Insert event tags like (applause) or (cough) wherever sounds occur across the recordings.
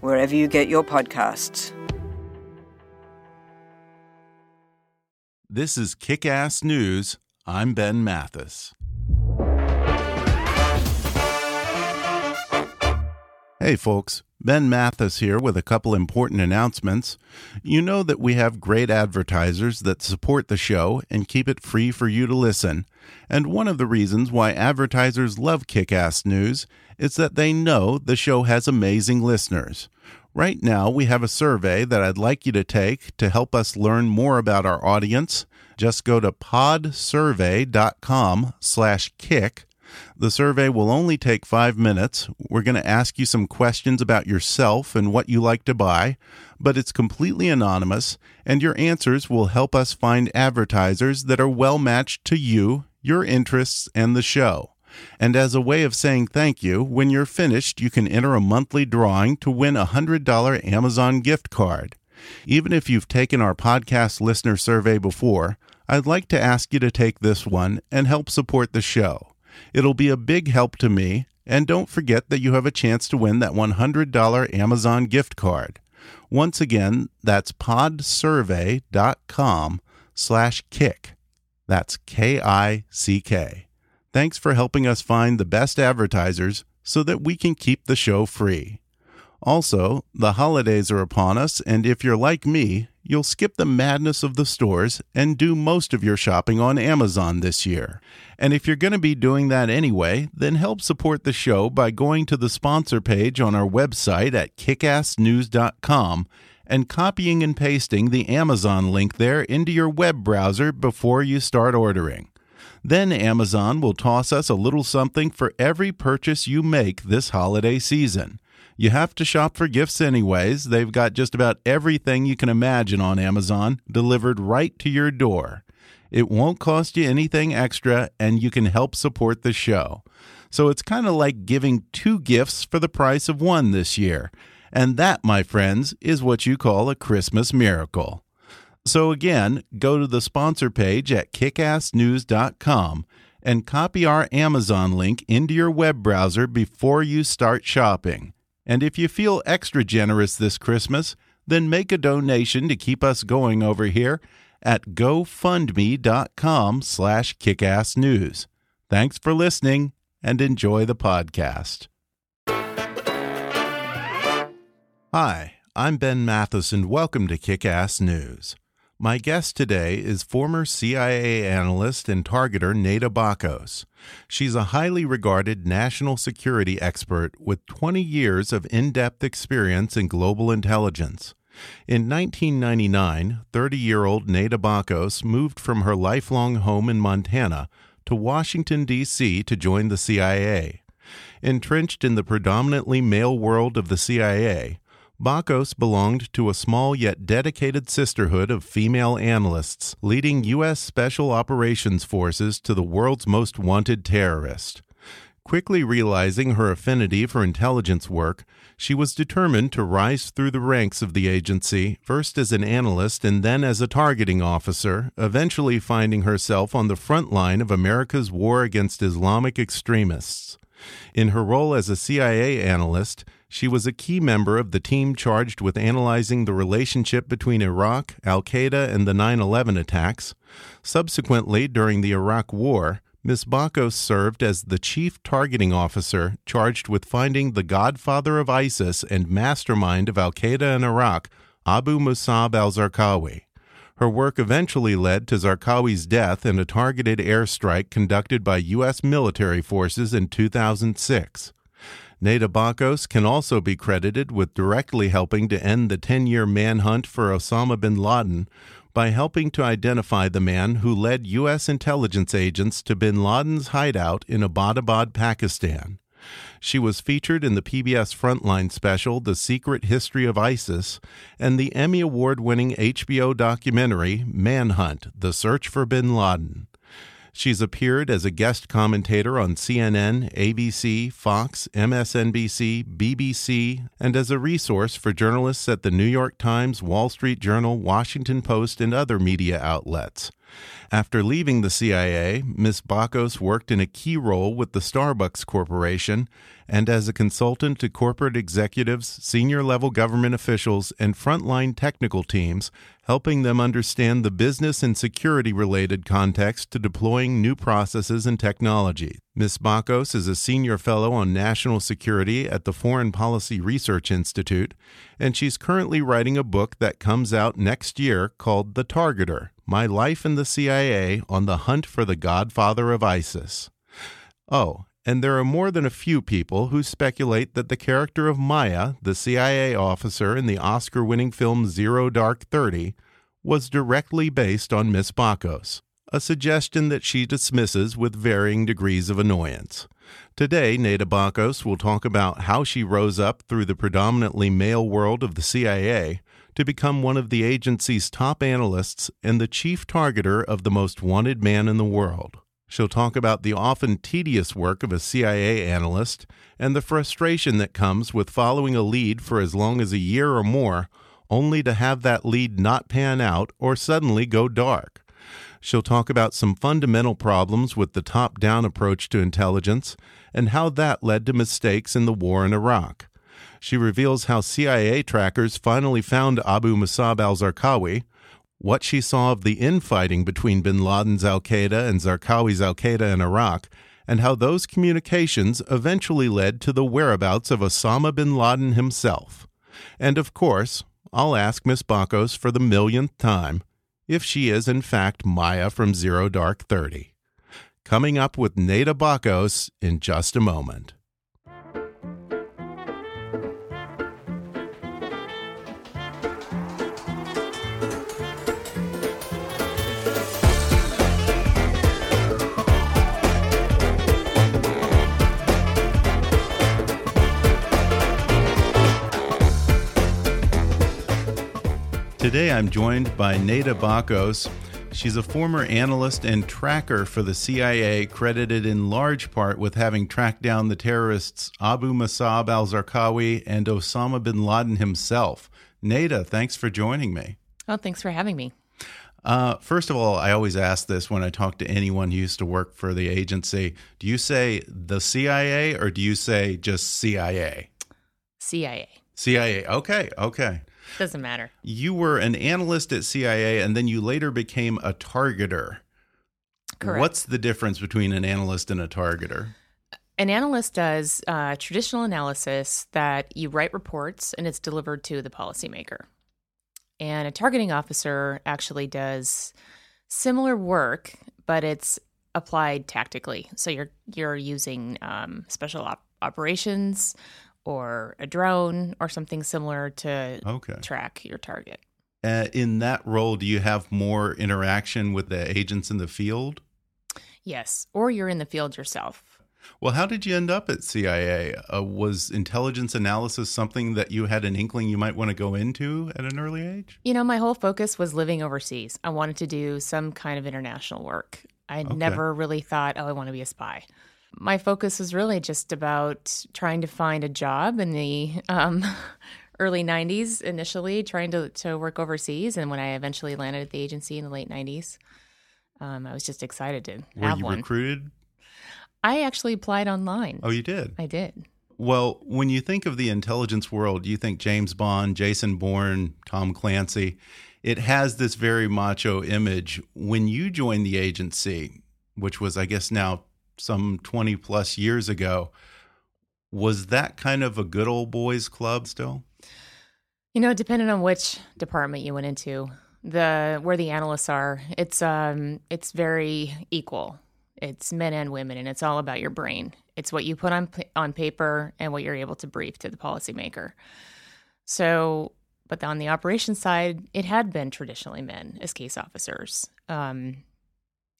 wherever you get your podcasts. This is Kick Ass News. I'm Ben Mathis. Hey, folks. Ben Mathis here with a couple important announcements. You know that we have great advertisers that support the show and keep it free for you to listen. And one of the reasons why advertisers love Kick Ass News is that they know the show has amazing listeners. Right now, we have a survey that I'd like you to take to help us learn more about our audience. Just go to podsurvey.com slash kick. The survey will only take five minutes. We're going to ask you some questions about yourself and what you like to buy, but it's completely anonymous, and your answers will help us find advertisers that are well matched to you, your interests, and the show. And as a way of saying thank you, when you're finished, you can enter a monthly drawing to win a $100 Amazon gift card. Even if you've taken our podcast listener survey before, I'd like to ask you to take this one and help support the show. It'll be a big help to me, and don't forget that you have a chance to win that $100 Amazon gift card. Once again, that's podsurvey.com slash kick. That's K-I-C-K. Thanks for helping us find the best advertisers so that we can keep the show free. Also, the holidays are upon us, and if you're like me, you'll skip the madness of the stores and do most of your shopping on Amazon this year. And if you're going to be doing that anyway, then help support the show by going to the sponsor page on our website at kickassnews.com and copying and pasting the Amazon link there into your web browser before you start ordering. Then Amazon will toss us a little something for every purchase you make this holiday season. You have to shop for gifts anyways. They've got just about everything you can imagine on Amazon delivered right to your door. It won't cost you anything extra, and you can help support the show. So it's kind of like giving two gifts for the price of one this year. And that, my friends, is what you call a Christmas miracle. So again, go to the sponsor page at kickassnews.com and copy our Amazon link into your web browser before you start shopping. And if you feel extra generous this Christmas, then make a donation to keep us going over here at gofundme.com slash kickassnews. Thanks for listening and enjoy the podcast. Hi, I'm Ben Mathis and welcome to Kickass News. My guest today is former CIA analyst and targeter Nada Bakos. She's a highly regarded national security expert with 20 years of in depth experience in global intelligence. In 1999, 30 year old Nada Bakos moved from her lifelong home in Montana to Washington, D.C. to join the CIA. Entrenched in the predominantly male world of the CIA, Bakos belonged to a small yet dedicated sisterhood of female analysts, leading U.S. Special Operations Forces to the world's most wanted terrorist. Quickly realizing her affinity for intelligence work, she was determined to rise through the ranks of the agency, first as an analyst and then as a targeting officer, eventually finding herself on the front line of America's war against Islamic extremists. In her role as a CIA analyst, she was a key member of the team charged with analyzing the relationship between Iraq, Al Qaeda, and the 9 11 attacks. Subsequently, during the Iraq War, Ms. Bakos served as the chief targeting officer charged with finding the godfather of ISIS and mastermind of Al Qaeda in Iraq, Abu Musab al Zarqawi. Her work eventually led to Zarqawi's death in a targeted airstrike conducted by U.S. military forces in 2006. Nada Bakos can also be credited with directly helping to end the 10 year manhunt for Osama bin Laden by helping to identify the man who led U.S. intelligence agents to bin Laden's hideout in Abbottabad, Pakistan. She was featured in the PBS Frontline special, The Secret History of ISIS, and the Emmy Award winning HBO documentary, Manhunt The Search for Bin Laden. She's appeared as a guest commentator on CNN, ABC, Fox, MSNBC, BBC, and as a resource for journalists at the New York Times, Wall Street Journal, Washington Post, and other media outlets. After leaving the CIA, Ms. Bakos worked in a key role with the Starbucks Corporation and as a consultant to corporate executives, senior level government officials, and frontline technical teams, helping them understand the business and security related context to deploying new processes and technology. Ms. Bakos is a senior fellow on national security at the Foreign Policy Research Institute, and she's currently writing a book that comes out next year called The Targeter My Life in the CIA on the Hunt for the Godfather of ISIS. Oh, and there are more than a few people who speculate that the character of Maya, the CIA officer in the Oscar winning film Zero Dark Thirty, was directly based on Miss Bakos, a suggestion that she dismisses with varying degrees of annoyance. Today, Nada Bakos will talk about how she rose up through the predominantly male world of the CIA to become one of the agency's top analysts and the chief targeter of the most wanted man in the world. She'll talk about the often tedious work of a CIA analyst and the frustration that comes with following a lead for as long as a year or more, only to have that lead not pan out or suddenly go dark. She'll talk about some fundamental problems with the top down approach to intelligence and how that led to mistakes in the war in Iraq. She reveals how CIA trackers finally found Abu Musab al Zarqawi, what she saw of the infighting between bin Laden's Al Qaeda and Zarqawi's Al Qaeda in Iraq, and how those communications eventually led to the whereabouts of Osama bin Laden himself. And of course, I'll ask Miss Bakos for the millionth time if she is in fact Maya from Zero Dark Thirty. Coming up with Nada Bakos in just a moment. Today I'm joined by Nada Bakos. She's a former analyst and tracker for the CIA, credited in large part with having tracked down the terrorists Abu Musab al Zarqawi and Osama bin Laden himself. Nada, thanks for joining me. Oh, thanks for having me. Uh, first of all, I always ask this when I talk to anyone who used to work for the agency. Do you say the CIA or do you say just CIA? CIA. CIA. Okay. Okay. Doesn't matter. You were an analyst at CIA and then you later became a targeter. Correct. What's the difference between an analyst and a targeter? An analyst does uh, traditional analysis that you write reports and it's delivered to the policymaker. And a targeting officer actually does similar work, but it's applied tactically. So you're you're using um, special op- operations or a drone or something similar to Okay. track your target. Uh, in that role, do you have more interaction with the agents in the field? Yes, or you're in the field yourself. Well, how did you end up at CIA? Uh, was intelligence analysis something that you had an inkling you might want to go into at an early age? You know, my whole focus was living overseas. I wanted to do some kind of international work. I Okay. never really thought, oh, I want to be a spy. My focus was really just about trying to find a job in the um, (laughs) early 90s, initially, trying to, to work overseas. And when I eventually landed at the agency in the late 90s, um, I was just excited to Were have you one. recruited? I actually applied online. Oh, you did. I did. Well, when you think of the intelligence world, you think James Bond, Jason Bourne, Tom Clancy. It has this very macho image. When you joined the agency, which was, I guess, now some 20 plus years ago. Was that kind of a good old boys club still? You know, depending on which department you went into, the where the analysts are, it's um it's very equal. It's men and women, and it's all about your brain. It's what you put on on paper and what you're able to brief to the policymaker. So, but on the operations side, it had been traditionally men as case officers. Um,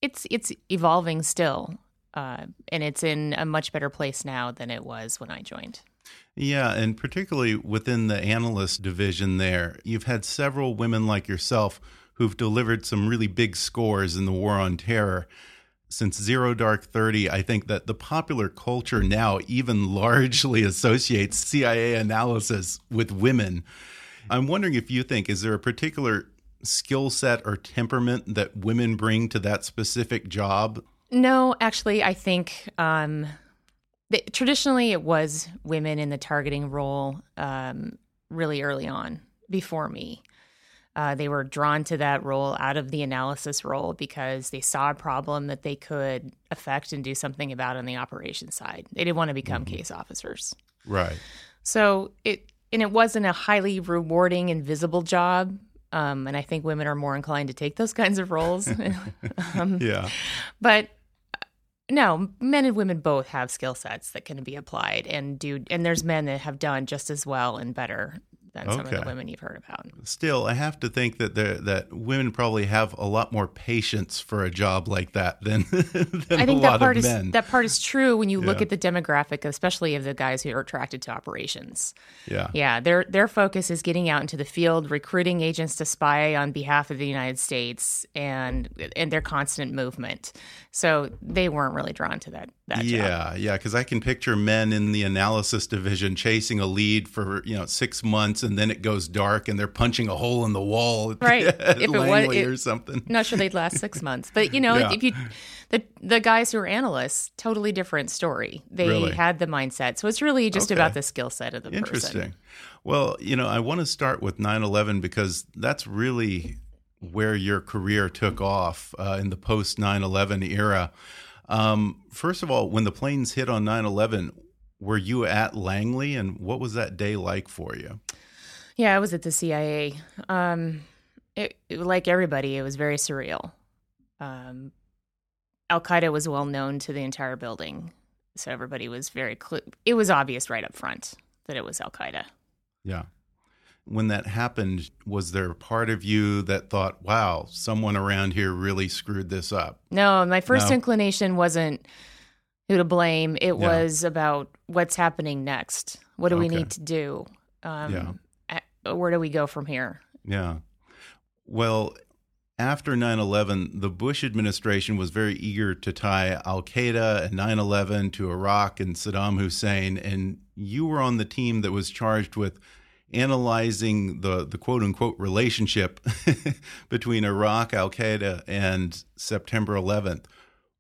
it's it's evolving still, uh, and it's in a much better place now than it was when I joined. Yeah, and particularly within the analyst division, there you've had several women like yourself who've delivered some really big scores in the war on terror since Zero Dark 30, I think that the popular culture now even (laughs) largely associates CIA analysis with women. I'm wondering if you think, is there a particular skill set or temperament that women bring to that specific job? No, actually, I think um, traditionally it was women in the targeting role um, really early on before me. Uh, they were drawn to that role out of the analysis role because they saw a problem that they could affect and do something about on the operations side. They didn't want to become mm-hmm. case officers. Right. So it and it wasn't a highly rewarding and visible job. Um, and I think women are more inclined to take those kinds of roles. um, (laughs) (laughs) yeah. But no, men and women both have skill sets that can be applied and do and there's men that have done just as well and better than okay. some of the women you've heard about. Still, I have to think that that women probably have a lot more patience for a job like that than, (laughs) than I think that part is men. that part is true when you yeah. look at the demographic, especially of the guys who are attracted to operations. Yeah, yeah, their their focus is getting out into the field, recruiting agents to spy on behalf of the United States, and and their constant movement. So they weren't really drawn to that. That yeah, job. yeah, because I can picture men in the analysis division chasing a lead for you know six months and then it goes dark and they're punching a hole in the wall right (laughs) if it was it, or something not sure they'd last six months but you know yeah. if you the the guys who are analysts totally different story they really? had the mindset so it's really just okay. about the skill set of the interesting person. Interesting. Well you know i want to start with 9-11 because that's really where your career took off uh, in the post 9-11 era um, first of all when the planes hit on 9-11 were you at langley and what was that day like for you yeah, I was at the CIA. Um, it, it, like everybody, it was very surreal. Um, Al Qaeda was well known to the entire building, so everybody was very. Cl- it was obvious right up front that it was Al Qaeda. Yeah. When that happened, was there a part of you that thought, "Wow, someone around here really screwed this up"? No, my first no? inclination wasn't who to blame. It yeah. was about what's happening next. What do okay. we need to do? Um, yeah where do we go from here? Yeah. Well, after 9 11, the Bush administration was very eager to tie Al Qaeda and 9 11 to Iraq and Saddam Hussein. And you were on the team that was charged with analyzing the, the quote unquote relationship (laughs) between Iraq, Al Qaeda, and September 11th.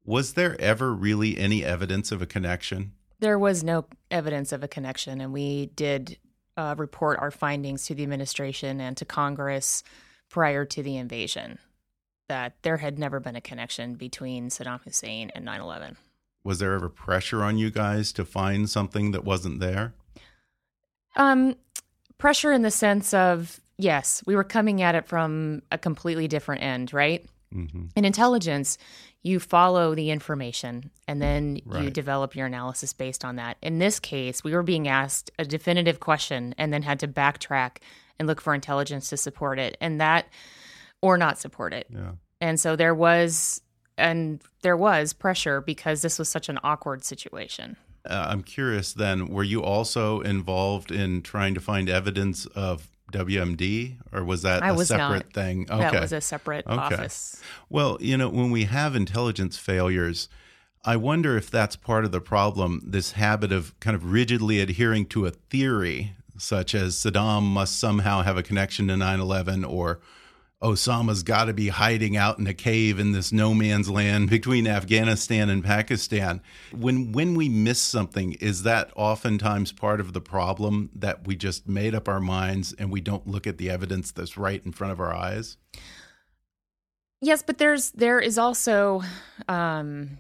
Was there ever really any evidence of a connection? There was no evidence of a connection, and we did uh, report our findings to the administration and to Congress prior to the invasion that there had never been a connection between Saddam Hussein and 9 11. Was there ever pressure on you guys to find something that wasn't there? Um, pressure in the sense of, yes, we were coming at it from a completely different end, right? Mm-hmm. In intelligence, you follow the information and then right. you develop your analysis based on that. In this case, we were being asked a definitive question and then had to backtrack and look for intelligence to support it and that or not support it. Yeah. And so there was and there was pressure because this was such an awkward situation. Uh, I'm curious then, were you also involved in trying to find evidence of WMD, or was that I a was separate not. thing? Okay. That was a separate okay. office. Well, you know, when we have intelligence failures, I wonder if that's part of the problem this habit of kind of rigidly adhering to a theory, such as Saddam must somehow have a connection to 9 11 or Osama's got to be hiding out in a cave in this no man's land (laughs) between Afghanistan and Pakistan. When when we miss something, is that oftentimes part of the problem that we just made up our minds and we don't look at the evidence that's right in front of our eyes? Yes, but there's there is also um,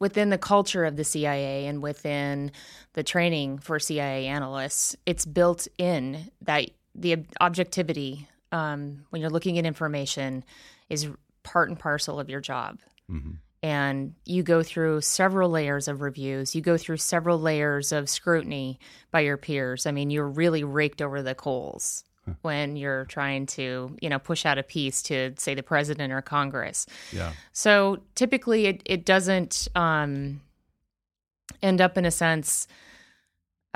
within the culture of the CIA and within the training for CIA analysts, it's built in that the objectivity um, when you're looking at information is part and parcel of your job. Mm-hmm. And you go through several layers of reviews. You go through several layers of scrutiny by your peers. I mean, you're really raked over the coals when you're trying to, you know, push out a piece to say the president or Congress. Yeah. So typically, it it doesn't um, end up in a sense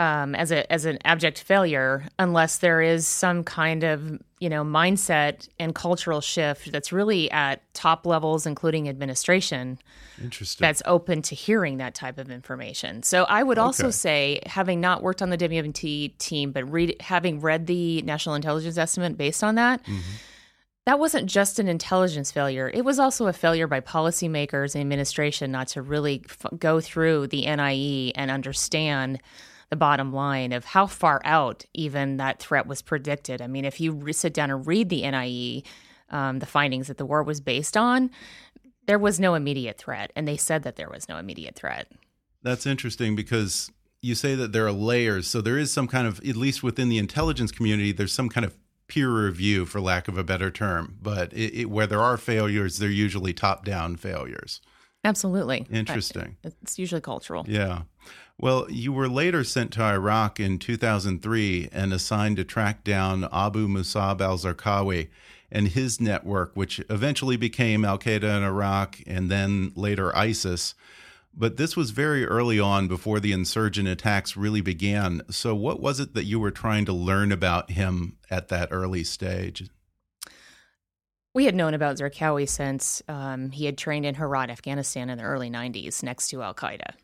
um, as a as an abject failure unless there is some kind of you know mindset and cultural shift that's really at top levels, including administration. Interesting. That's open to hearing that type of information. So I would also say, having not worked on the WMD team, but read, having read the National Intelligence Estimate based on that. Mm-hmm. That wasn't just an intelligence failure. It was also a failure by policymakers and administration not to really f- go through the NIE and understand the bottom line of how far out even that threat was predicted. I mean, if you re- sit down and read the NIE, um, the findings that the war was based on, there was no immediate threat. And they said that there was no immediate threat. That's interesting because you say that there are layers. So there is some kind of, at least within the intelligence community, there's some kind of peer review, for lack of a better term. But it, it, where there are failures, they're usually top down failures. Absolutely. Interesting. It's usually cultural. Yeah. Well, you were later sent to Iraq in 2003 and assigned to track down Abu Musab al Zarqawi and his network, which eventually became Al Qaeda in Iraq and then later ISIS. But this was very early on before the insurgent attacks really began. So, what was it that you were trying to learn about him at that early stage? We had known about Zarqawi since um, he had trained in Herat, Afghanistan in the early 90s next to Al Qaeda.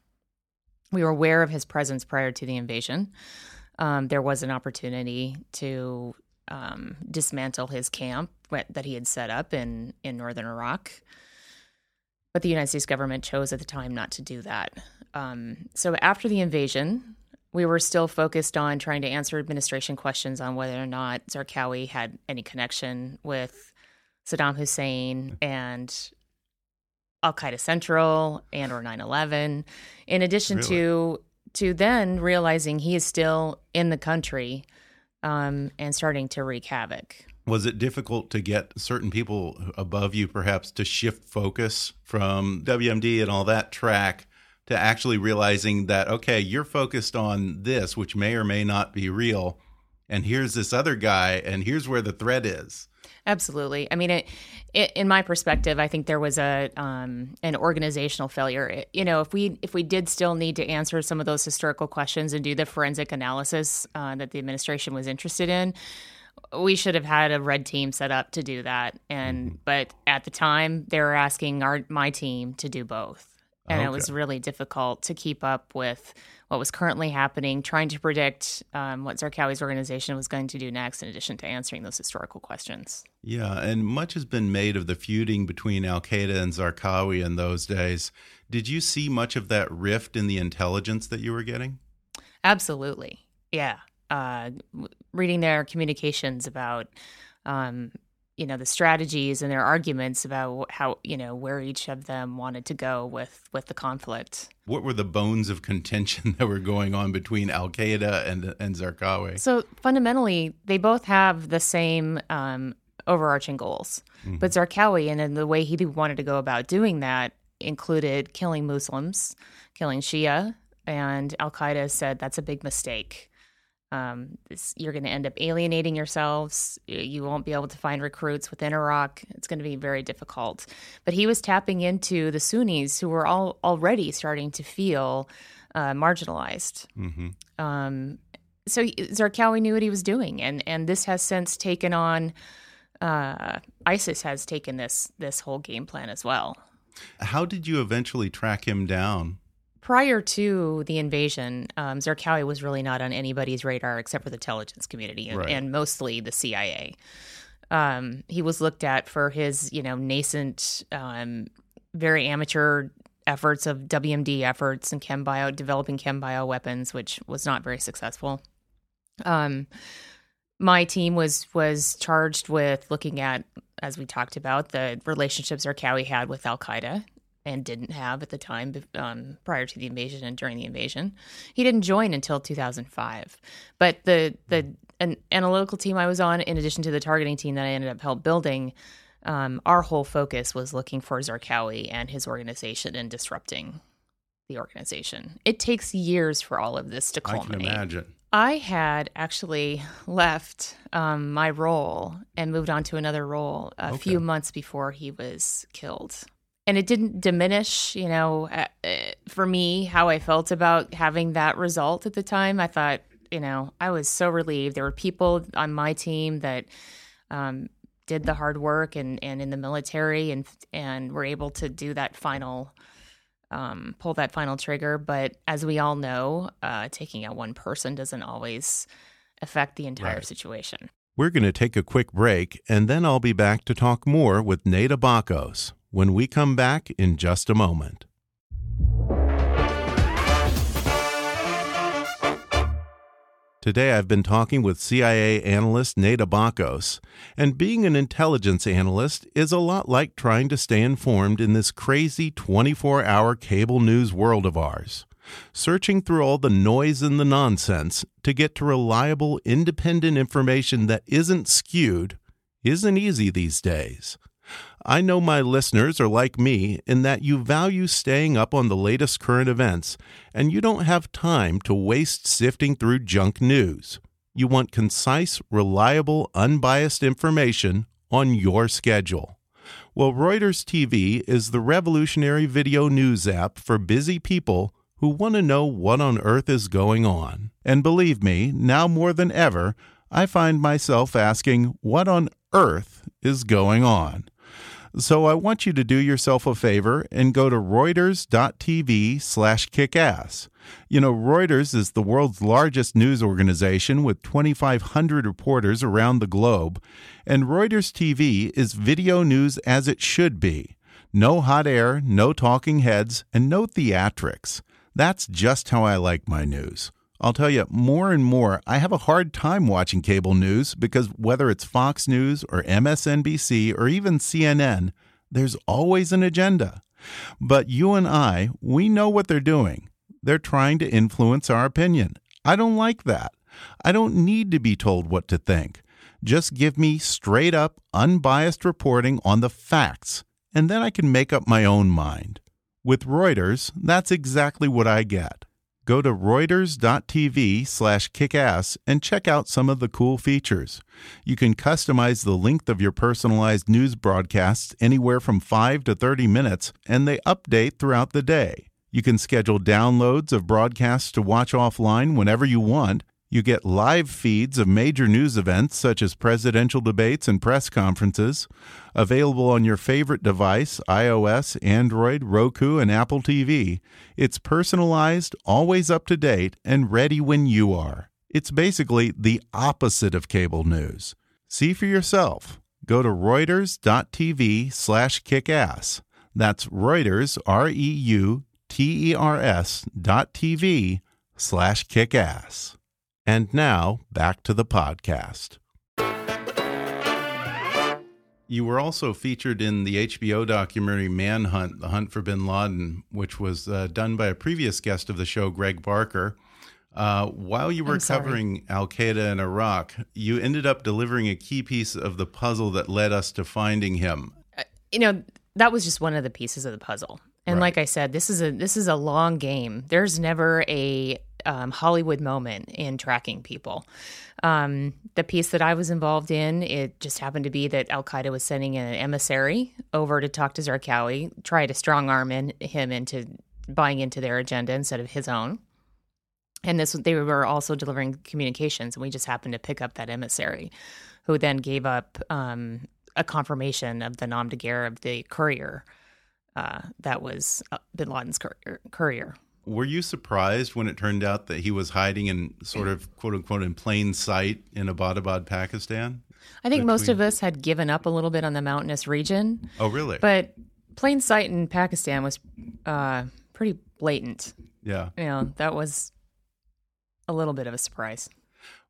We were aware of his presence prior to the invasion. Um, there was an opportunity to um, dismantle his camp that he had set up in, in northern Iraq. But the United States government chose at the time not to do that. Um, so after the invasion, we were still focused on trying to answer administration questions on whether or not Zarqawi had any connection with Saddam Hussein and Al Qaeda Central and or 9/11 in addition really? to to then realizing he is still in the country um, and starting to wreak havoc. Was it difficult to get certain people above you perhaps to shift focus from WMD and all that track to actually realizing that okay, you're focused on this which may or may not be real and here's this other guy and here's where the threat is. Absolutely. I mean, it, it, in my perspective, I think there was a um, an organizational failure. You know, if we if we did still need to answer some of those historical questions and do the forensic analysis uh, that the administration was interested in, we should have had a red team set up to do that. And mm-hmm. but at the time, they were asking our my team to do both, and okay. it was really difficult to keep up with what was currently happening, trying to predict um, what Zarqawi's organization was going to do next, in addition to answering those historical questions. Yeah, and much has been made of the feuding between Al Qaeda and Zarqawi in those days. Did you see much of that rift in the intelligence that you were getting? Absolutely. Yeah. Uh, reading their communications about um, you know the strategies and their arguments about how you know where each of them wanted to go with with the conflict. What were the bones of contention (laughs) that were going on between Al Qaeda and and Zarqawi? So fundamentally, they both have the same um, overarching goals, mm-hmm. but Zarqawi and then the way he wanted to go about doing that included killing Muslims, killing Shia, and Al Qaeda said that's a big mistake. Um, this, you're going to end up alienating yourselves. You won't be able to find recruits within Iraq. It's going to be very difficult. But he was tapping into the Sunnis who were all already starting to feel uh, marginalized. Mm-hmm. Um, so Zarqawi knew what he was doing, and and this has since taken on. Uh, ISIS has taken this this whole game plan as well. How did you eventually track him down? Prior to the invasion, um, Zarqawi was really not on anybody's radar except for the intelligence community and, right. and mostly the CIA. Um, he was looked at for his, you know, nascent, um, very amateur efforts of WMD efforts and chem bio, developing chem bio weapons, which was not very successful. Um, my team was was charged with looking at as we talked about, the relationships Zarqawi had with Al Qaeda and didn't have at the time um, prior to the invasion and during the invasion. He didn't join until 2005. But the the an analytical team I was on, in addition to the targeting team that I ended up help building, um, our whole focus was looking for Zarqawi and his organization and disrupting the organization. It takes years for all of this to culminate. I can imagine. I had actually left um, my role and moved on to another role a okay. few months before he was killed. And it didn't diminish, you know, uh, uh, for me, how I felt about having that result at the time. I thought, you know, I was so relieved. There were people on my team that um, did the hard work and, and in the military and and were able to do that final um, pull that final trigger. But as we all know, uh, taking out one person doesn't always affect the entire right. situation. We're going to take a quick break, and then I'll be back to talk more with Nada Bakos when we come back in just a moment. Today I've been talking with CIA analyst Nada Bakos, and being an intelligence analyst is a lot like trying to stay informed in this crazy 24 hour cable news world of ours. Searching through all the noise and the nonsense to get to reliable, independent information that isn't skewed isn't easy these days. I know my listeners are like me in that you value staying up on the latest current events, and you don't have time to waste sifting through junk news. You want concise, reliable, unbiased information on your schedule. Well, Reuters TV is the revolutionary video news app for busy people who want to know what on earth is going on. And believe me, now more than ever, I find myself asking, what on earth is going on? So I want you to do yourself a favor and go to reuters.tv slash kickass. You know, Reuters is the world's largest news organization with 2,500 reporters around the globe, and Reuters TV is video news as it should be. No hot air, no talking heads, and no theatrics. That's just how I like my news. I'll tell you, more and more, I have a hard time watching cable news because whether it's Fox News or MSNBC or even CNN, there's always an agenda. But you and I, we know what they're doing. They're trying to influence our opinion. I don't like that. I don't need to be told what to think. Just give me straight up, unbiased reporting on the facts, and then I can make up my own mind. With Reuters, that's exactly what I get. Go to reuters.tv slash kickass and check out some of the cool features. You can customize the length of your personalized news broadcasts anywhere from 5 to 30 minutes, and they update throughout the day. You can schedule downloads of broadcasts to watch offline whenever you want, you get live feeds of major news events such as presidential debates and press conferences, available on your favorite device iOS, Android, Roku, and Apple TV. It's personalized, always up to date, and ready when you are. It's basically the opposite of cable news. See for yourself. Go to reuters.tv slash kickass. That's Reuters, R E U T E R S dot TV slash kickass. And now, back to the podcast. You were also featured in the HBO documentary Manhunt The Hunt for Bin Laden, which was uh, done by a previous guest of the show, Greg Barker. Uh, while you were covering Al Qaeda in Iraq, you ended up delivering a key piece of the puzzle that led us to finding him. Uh, you know, that was just one of the pieces of the puzzle. And right. like I said, this is a this is a long game. There's never a um, Hollywood moment in tracking people. Um, the piece that I was involved in, it just happened to be that Al Qaeda was sending an emissary over to talk to Zarqawi, try to strong arm in, him into buying into their agenda instead of his own. And this, they were also delivering communications, and we just happened to pick up that emissary, who then gave up um, a confirmation of the nom de guerre of the courier uh, that was uh, Bin Laden's courier were you surprised when it turned out that he was hiding in sort of quote unquote in plain sight in Abbottabad, Pakistan? I think Between... most of us had given up a little bit on the mountainous region. Oh, really? But plain sight in Pakistan was uh, pretty blatant. Yeah. You know, that was a little bit of a surprise.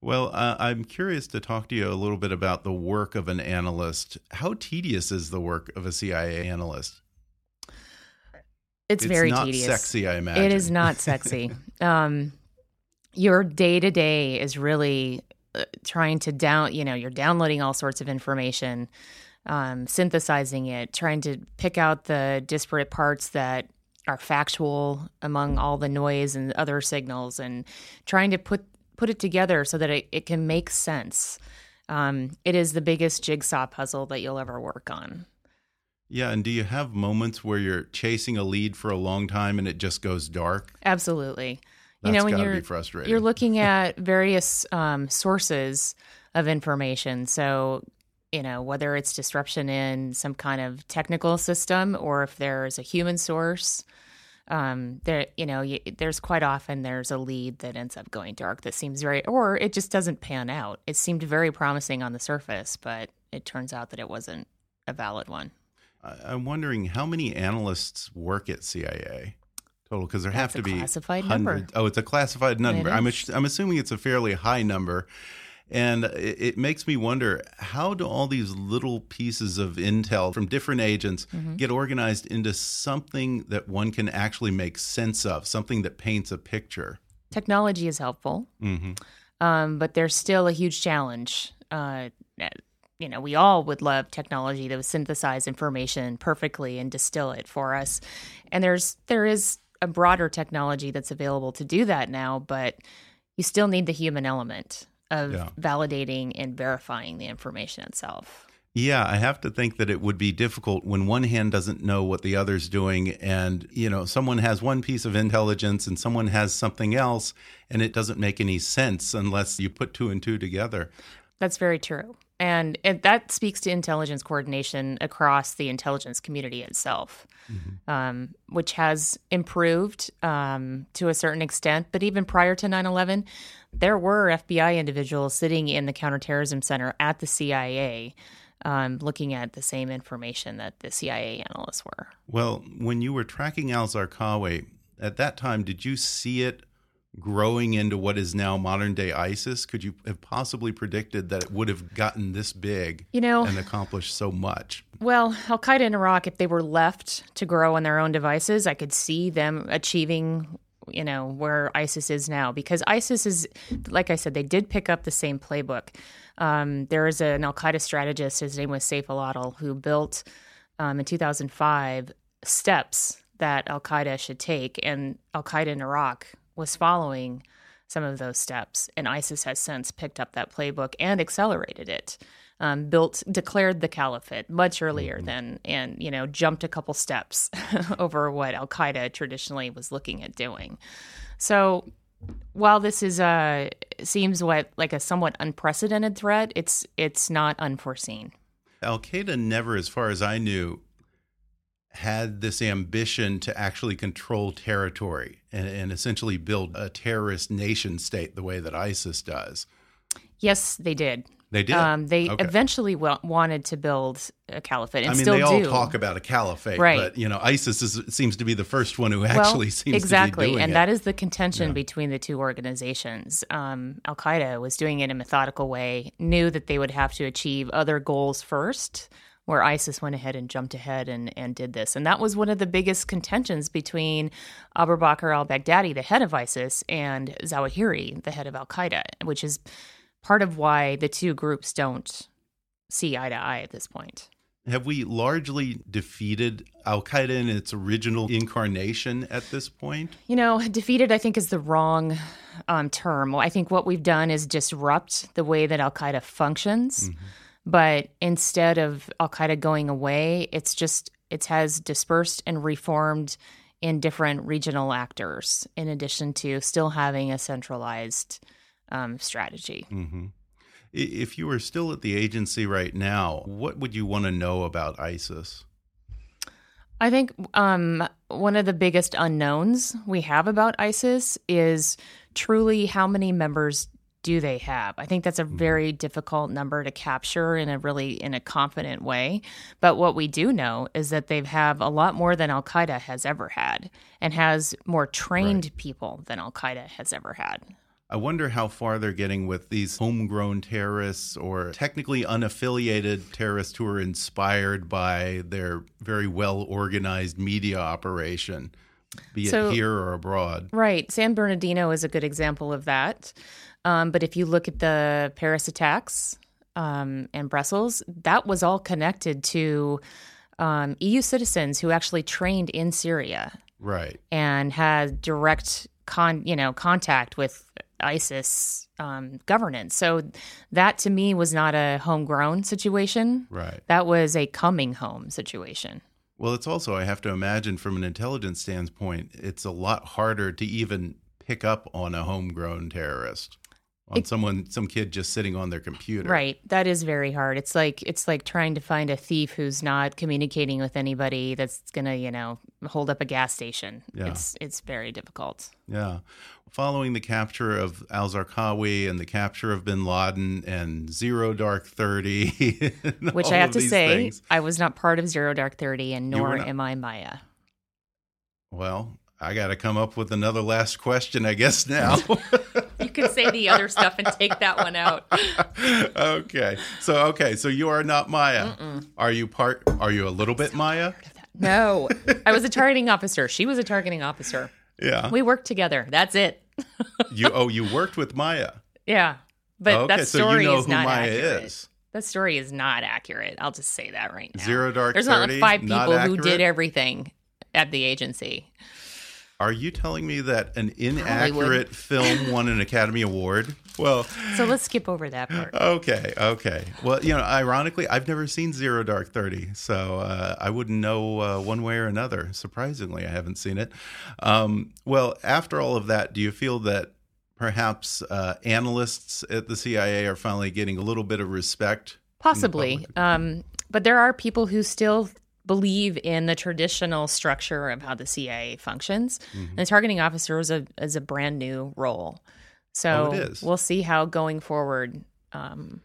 Well, uh, I'm curious to talk to you a little bit about the work of an analyst. How tedious is the work of a CIA analyst? It's, It's very not tedious. sexy, I imagine. It is not (laughs) sexy. um, your day to day is really uh, trying to down. You know, you're downloading all sorts of information, um, synthesizing it, trying to pick out the disparate parts that are factual among all the noise and other signals, and trying to put put it together so that it, it can make sense. Um, it is the biggest jigsaw puzzle that you'll ever work on. Yeah, and do you have moments where you're chasing a lead for a long time and it just goes dark? Absolutely. That's you know, when you're be frustrating. you're looking (laughs) at various um, sources of information. So, you know, whether it's disruption in some kind of technical system or if there's a human source, um, there, you know, y there's quite often there's a lead that ends up going dark that seems very, or it just doesn't pan out. It seemed very promising on the surface, but it turns out that it wasn't a valid one. I'm wondering how many analysts work at CIA total because there have to a be classified number. Oh, it's a classified number. I'm I'm assuming it's a fairly high number, and it, it makes me wonder how do all these little pieces of intel from different agents Mm-hmm. get organized into something that one can actually make sense of, something that paints a picture. Technology is helpful. hmm um, but there's still a huge challenge. Uh, you know, we all would love technology that would synthesize information perfectly and distill it for us. And there's there is a broader technology that's available to do that now, but you still need the human element of Yeah. validating and verifying the information itself. Yeah, I have to think that it would be difficult when one hand doesn't know what the other's doing and, you know, someone has one piece of intelligence and someone has something else and it doesn't make any sense unless you put two and two together. That's very true. And it, that speaks to intelligence coordination across the intelligence community itself, um, which has improved um, to a certain extent. But even prior to 9 11, there were FBI individuals sitting in the counterterrorism center at the CIA um, looking at the same information that the CIA analysts were. Well, when you were tracking Al Zarqawi, at that time, did you see it growing into what is now modern day ISIS? Could you have possibly predicted that it would have gotten this big You know, and accomplished so much? Well, Al Qaeda in Iraq, if they were left to grow on their own devices, I could see them achieving, you know, where ISIS is now. Because ISIS is, like I said, they did pick up the same playbook. Um, there is an Al Qaeda strategist, his name was Saif al Adil, who built um, in 2005 steps that Al Qaeda should take. And Al Qaeda in Iraq was following some of those steps. And ISIS has since picked up that playbook and accelerated it. Um, built, declared the caliphate much earlier than, and you know, jumped a couple steps (laughs) over what Al Qaeda traditionally was looking at doing. So, while this is uh seems what like a somewhat unprecedented threat, it's it's not unforeseen. Al Qaeda never, as far as I knew, had this ambition to actually control territory and, and essentially build a terrorist nation state the way that ISIS does. Yes, they did. They did. Um, they Okay. eventually wa- wanted to build a caliphate, and I mean, still they all do. talk about a caliphate, Right. but you know, ISIS is, seems to be the first one who actually (laughs) seems exactly, to be doing and it. that is the contention Yeah. between the two organizations. Um, Al Qaeda was doing it in a methodical way, knew that they would have to achieve other goals first. Where ISIS went ahead and jumped ahead and, and did this. And that was one of the biggest contentions between Abu Bakr al Baghdadi, the head of ISIS, and Zawahiri, the head of Al Qaeda, which is part of why the two groups don't see eye to eye at this point. Have we largely defeated Al Qaeda in its original incarnation at this point? You know, defeated, I think, is the wrong um, term. I think what we've done is disrupt the way that Al Qaeda functions. But instead of Al Qaeda going away, it's just, it has dispersed and reformed in different regional actors, in addition to still having a centralized um, strategy. hmm If you were still at the agency right now, what would you want to know about ISIS? I think um, one of the biggest unknowns we have about ISIS is truly how many members do they have. I think that's a mm-hmm. very difficult number to capture in a really in a confident way. But what we do know is that they have a lot more than Al Qaeda has ever had, and has more trained people than Al Qaeda has ever had. I wonder how far they're getting with these homegrown terrorists or technically unaffiliated terrorists who are inspired by their very well organized media operation, be So- it here or abroad. Right. San Bernardino is a good example of that. Um, but if you look at the Paris attacks um, and Brussels, that was all connected to um, EU citizens who actually trained in Syria Right. and had direct con, you know, contact with ISIS um, governance. So that to me was not a homegrown situation. Right. That was a coming home situation. Well, it's also, I have to imagine from an intelligence standpoint, it's a lot harder to even pick up on a homegrown terrorist, on It- someone, some kid just sitting on their computer. Right. That is very hard. It's like it's like trying to find a thief who's not communicating with anybody that's gonna, you know, hold up a gas station. Yeah. It's it's very difficult. Yeah. Following the capture of al Zarqawi and the capture of bin Laden and Zero Dark 30. (laughs) Which I have to say, things. I was not part of Zero Dark Thirty and nor am I Maya. Well, I got to come up with another last question, I guess, now. (laughs) Can say the other stuff and take that one out. (laughs) okay. So, okay. So you are not Maya. Are you part, are you a little bit Maya? No. I was a targeting officer. She was a targeting officer. Yeah. We worked together. That's it. you, oh, you worked with Maya. Yeah. But okay. that so story you know is not Maya accurate. is. That story is not accurate. I'll just say that right now. Zero Dark There's 30, not like five people who did everything at the agency. Are you telling me that an inaccurate film won an Academy Award? Well, So let's skip over that part. okay, okay. Well, you know, ironically, I've never seen Zero Dark Thirty, so uh, I wouldn't know uh, one way or another. Surprisingly, I haven't seen it. Um, well, after all of that, do you feel that perhaps uh, analysts at the CIA are finally getting a little bit of respect? Possibly. Um, but there are people who still believe in the traditional structure of how the CIA functions. Mm-hmm. And the targeting officer is a is a brand new role. So Oh, it is. we'll see how going forward um,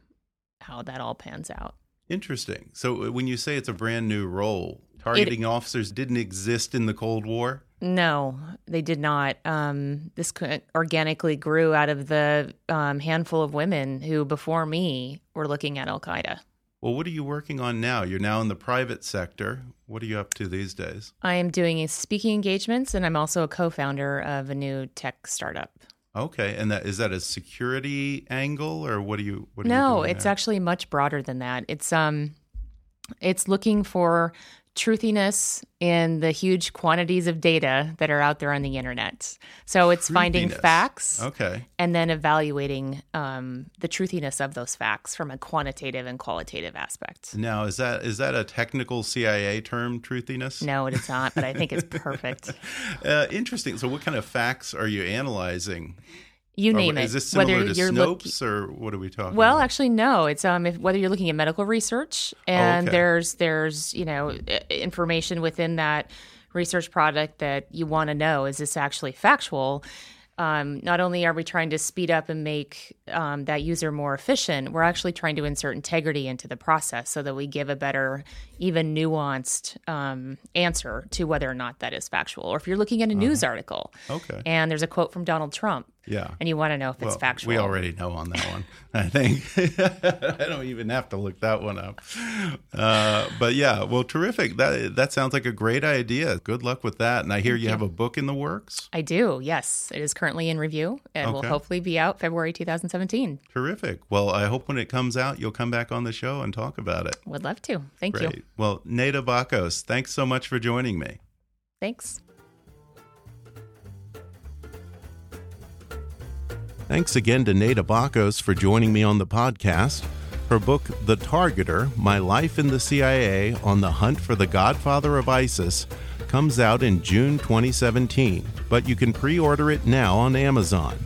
how that all pans out. Interesting. So uh, when you say it's a brand new role, targeting officers didn't exist in the Cold War. No, they did not. Um, this organically grew out of the um, handful of women who, before me, were looking at Al Qaeda. Well, what are you working on now? You're now in the private sector. What are you up to these days? I am doing a speaking engagements, and I'm also a co-founder of a new tech startup. Okay, and that is that a security angle, or what are you? What are you No, it's actually much broader than that. It's um, it's looking for truthiness in the huge quantities of data that are out there on the internet. So it's finding facts Okay, and then evaluating um, the truthiness of those facts from a quantitative and qualitative aspect. now is that is that a technical CIA term, truthiness? No, it is not, but I think it's perfect. (laughs) Uh, interesting. So, what kind of facts are you analyzing? You Or name it. Is this similar to you're Snopes, look- or what are we talking? Well, about? actually, no. It's um, if, whether you're looking at medical research and okay. there's there's you know information within that research product that you want to know is this actually factual. Um, not only are we trying to speed up and make um, that user more efficient, we're actually trying to insert integrity into the process so that we give a better, even nuanced um, answer to whether or not that is factual. Or if you're looking at a news article okay, and there's a quote from Donald Trump yeah. and you want to know if it's factual. We already know on that one. (laughs) I think (laughs) I don't even have to look that one up. Uh, but yeah, well, terrific. That that sounds like a great idea. Good luck with that. And I hear you, have a book in the works. I do, yes. It is currently in review and will hopefully be out February 2017. Terrific. Well, I hope when it comes out, you'll come back on the show and talk about it. Would love to. Thank Great. you. Well, Nada Bakos, thanks so much for joining me. Thanks. Thanks again to Nada Bakos for joining me on the podcast. Her book, The Targeter My Life in the CIA on the Hunt for the Godfather of ISIS, comes out in June 2017, but you can pre order it now on Amazon.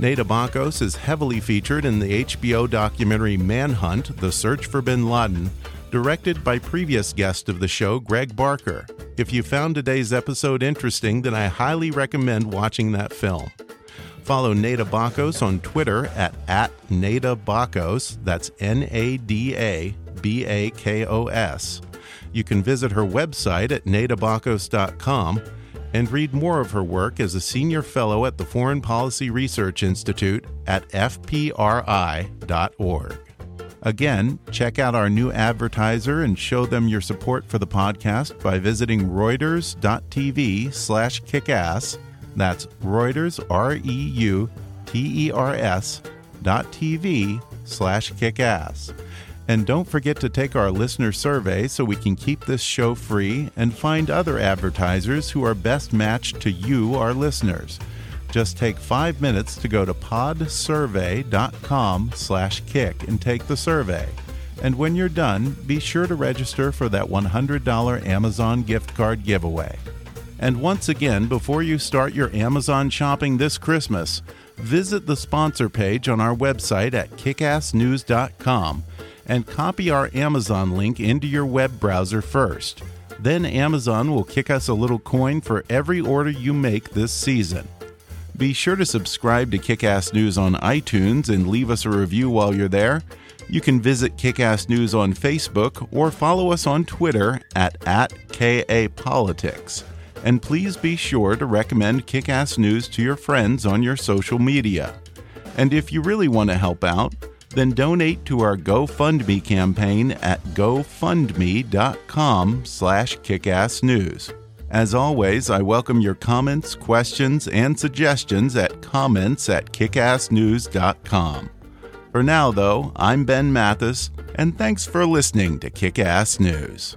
Nada Bakos is heavily featured in the HBO documentary Manhunt The Search for Bin Laden, directed by previous guest of the show, Greg Barker. If you found today's episode interesting, then I highly recommend watching that film. Follow Nada Bakos on Twitter at, at Nada Bakos. That's N A D A B A K O S. You can visit her website at nadabakos.com. and read more of her work as a senior fellow at the Foreign Policy Research Institute at fpri.org. Again, check out our new advertiser and show them your support for the podcast by visiting reuters.tv slash kickass. That's Reuters, R-E-U-T-E-R-S dot TV slash kickass. And don't forget to take our listener survey so we can keep this show free and find other advertisers who are best matched to you, our listeners. Just take five minutes to go to podsurvey.com slash kick and take the survey. And when you're done, be sure to register for that $100 Amazon gift card giveaway. And once again, before you start your Amazon shopping this Christmas, visit the sponsor page on our website at kickassnews.com and copy our Amazon link into your web browser first. Then Amazon will kick us a little coin for every order you make this season. Be sure to subscribe to Kickass News on iTunes and leave us a review while you're there. You can visit Kickass News on Facebook or follow us on Twitter at, at KAPolitics. And please be sure to recommend Kickass News to your friends on your social media. And if you really want to help out, then donate to our GoFundMe campaign at gofundme.com slash kickassnews. As always, I welcome your comments, questions, and suggestions at comments at kickassnews.com. For now, though, I'm Ben Mathis, and thanks for listening to Kickass News.